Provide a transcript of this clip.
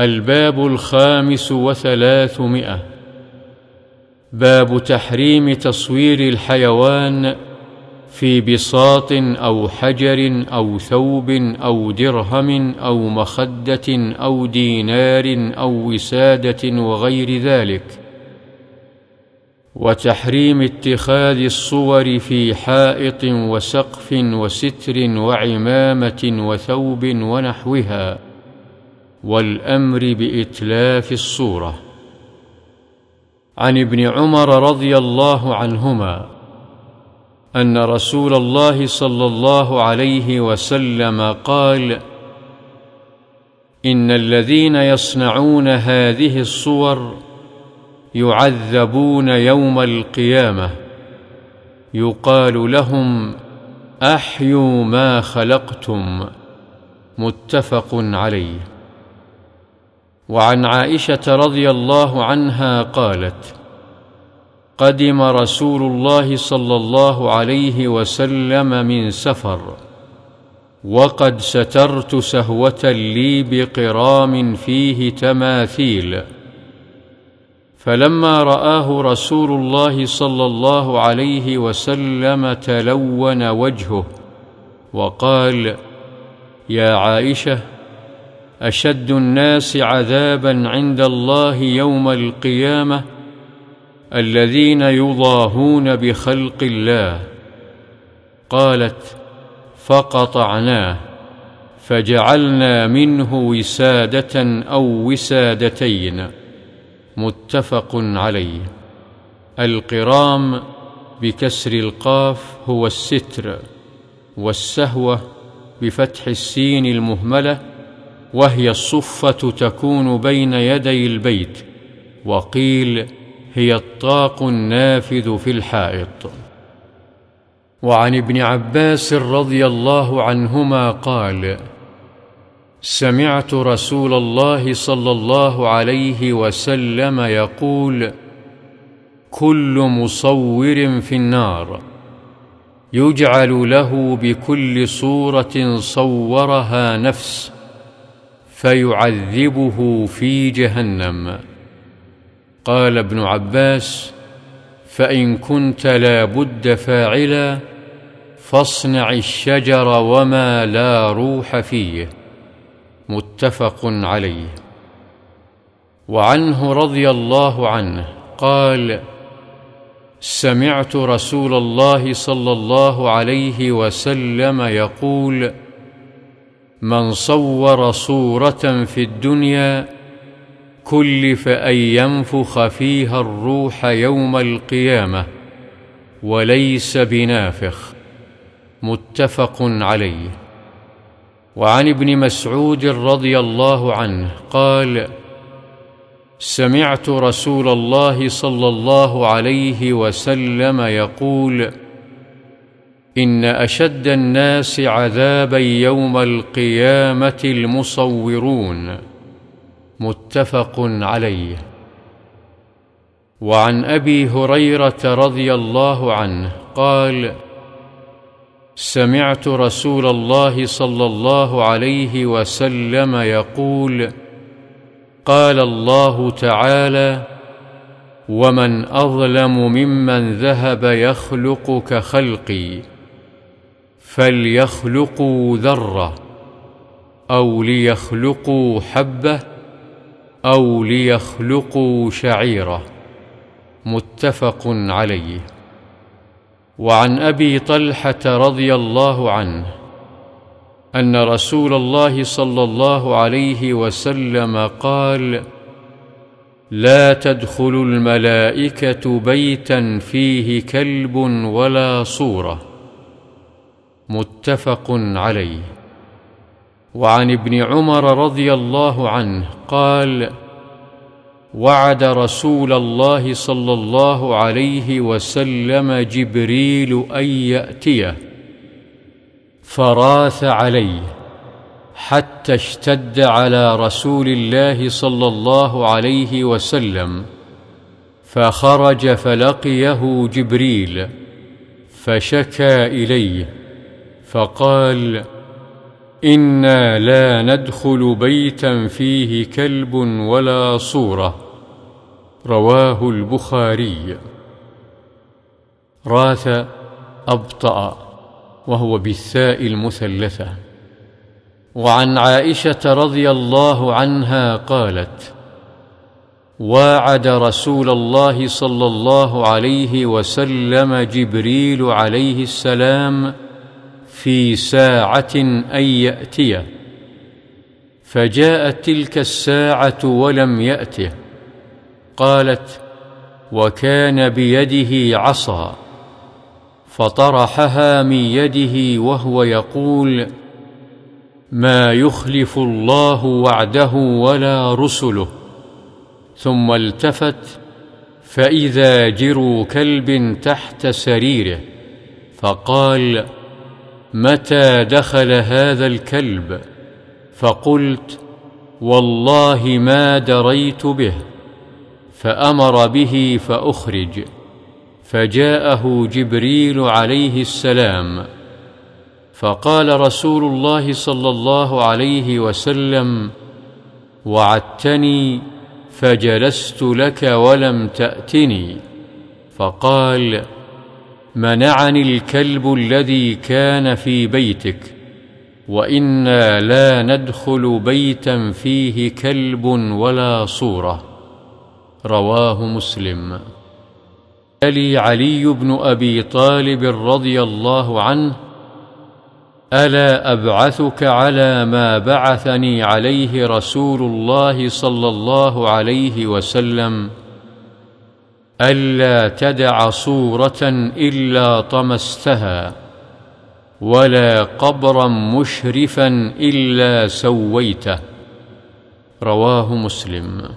الباب الخامس وثلاثمائة. باب تحريم تصوير الحيوان في بساط أو حجر أو ثوب أو درهم أو مخدة أو دينار أو وسادة وغير ذلك. وتحريم اتخاذ الصور في حائط وسقف وستر وعمامة وثوب ونحوها. والأمر بإتلاف الصورة. عن ابن عمر رضي الله عنهما أن رسول الله صلى الله عليه وسلم قال إن الذين يصنعون هذه الصور يعذبون يوم القيامة. يقال لهم أحيوا ما خلقتم. متفق عليه. وعن عائشة رضي الله عنها قالت قدم رسول الله صلى الله عليه وسلم من سفر وقد سترت سهوة لي بقرام فيه تماثيل فلما رآه رسول الله صلى الله عليه وسلم تلون وجهه وقال يا عائشة أشد الناس عذابا عند الله يوم القيامة الذين يضاهون بخلق الله. قالت فقطعناه فجعلنا منه وسادة أو وسادتين. متفق عليه. القرام بكسر القاف هو الستر والسهوه بفتح السين المهملة وهي الصفة تكون بين يدي البيت وقيل هي الطاق النافذ في الحائط. وعن ابن عباس رضي الله عنهما قال سمعت رسول الله صلى الله عليه وسلم يقول كل مصور في النار يجعل له بكل صورة صورها نفس. فيعذبه في جهنم. قال ابن عباس فإن كنت لا بد فاعلا فاصنع الشجر وما لا روح فيه. متفق عليه. وعنه رضي الله عنه قال سمعت رسول الله صلى الله عليه وسلم يقول من صور صورة في الدنيا كلف أن ينفخ فيها الروح يوم القيامة وليس بنافخ. متفق عليه. وعن ابن مسعود رضي الله عنه قال سمعت رسول الله صلى الله عليه وسلم يقول إن أشد الناس عذابا يوم القيامة المصورون. متفق عليه. وعن أبي هريرة رضي الله عنه قال سمعت رسول الله صلى الله عليه وسلم يقول قال الله تعالى ومن أظلم ممن ذهب يخلق كخلقي. فليخلقوا ذره أو ليخلقوا حبه أو ليخلقوا شعيره متفق عليه وعن ابي طلحه رضي الله عنه ان رسول الله صلى الله عليه وسلم قال لا تدخل الملائكه بيتا فيه كلب ولا صوره متفق عليه. وعن ابن عمر رضي الله عنه قال وعد رسول الله صلى الله عليه وسلم جبريل أن يأتيه فراث عليه حتى اشتد على رسول الله صلى الله عليه وسلم فخرج فلقيه جبريل فشكى إليه. فقال إنا لا ندخل بيتا فيه كلب ولا صورة. رواه البخاري. راث أبطأ وهو بالثاء المثلثة. وعن عائشة رضي الله عنها قالت واعد رسول الله صلى الله عليه وسلم جبريل عليه السلام في ساعة أن ياتيه فجاءت تلك الساعة ولم ياته قالت وكان بيده عصا. فطرحها من يده وهو يقول ما يخلف الله وعده ولا رسله. ثم التفت فإذا جرو كلب تحت سريره. فقال متى دخل هذا الكلب؟ فقلت والله ما دريت به. فأمر به فأخرج. فجاءه جبريل عليه السلام. فقال رسول الله صلى الله عليه وسلم وعدتني فجلست لك ولم تأتني. فقال منعني الكلب الذي كان في بيتك وإنا لا ندخل بيتا فيه كلب ولا صورة. رواه مسلم. يلي علي بن أبي طالب رضي الله عنه ألا أبعثك على ما بعثني عليه رسول الله صلى الله عليه وسلم؟ ألا تدع صورة إلا طمستها ولا قبرا مشرفا إلا سويته. رواه مسلم.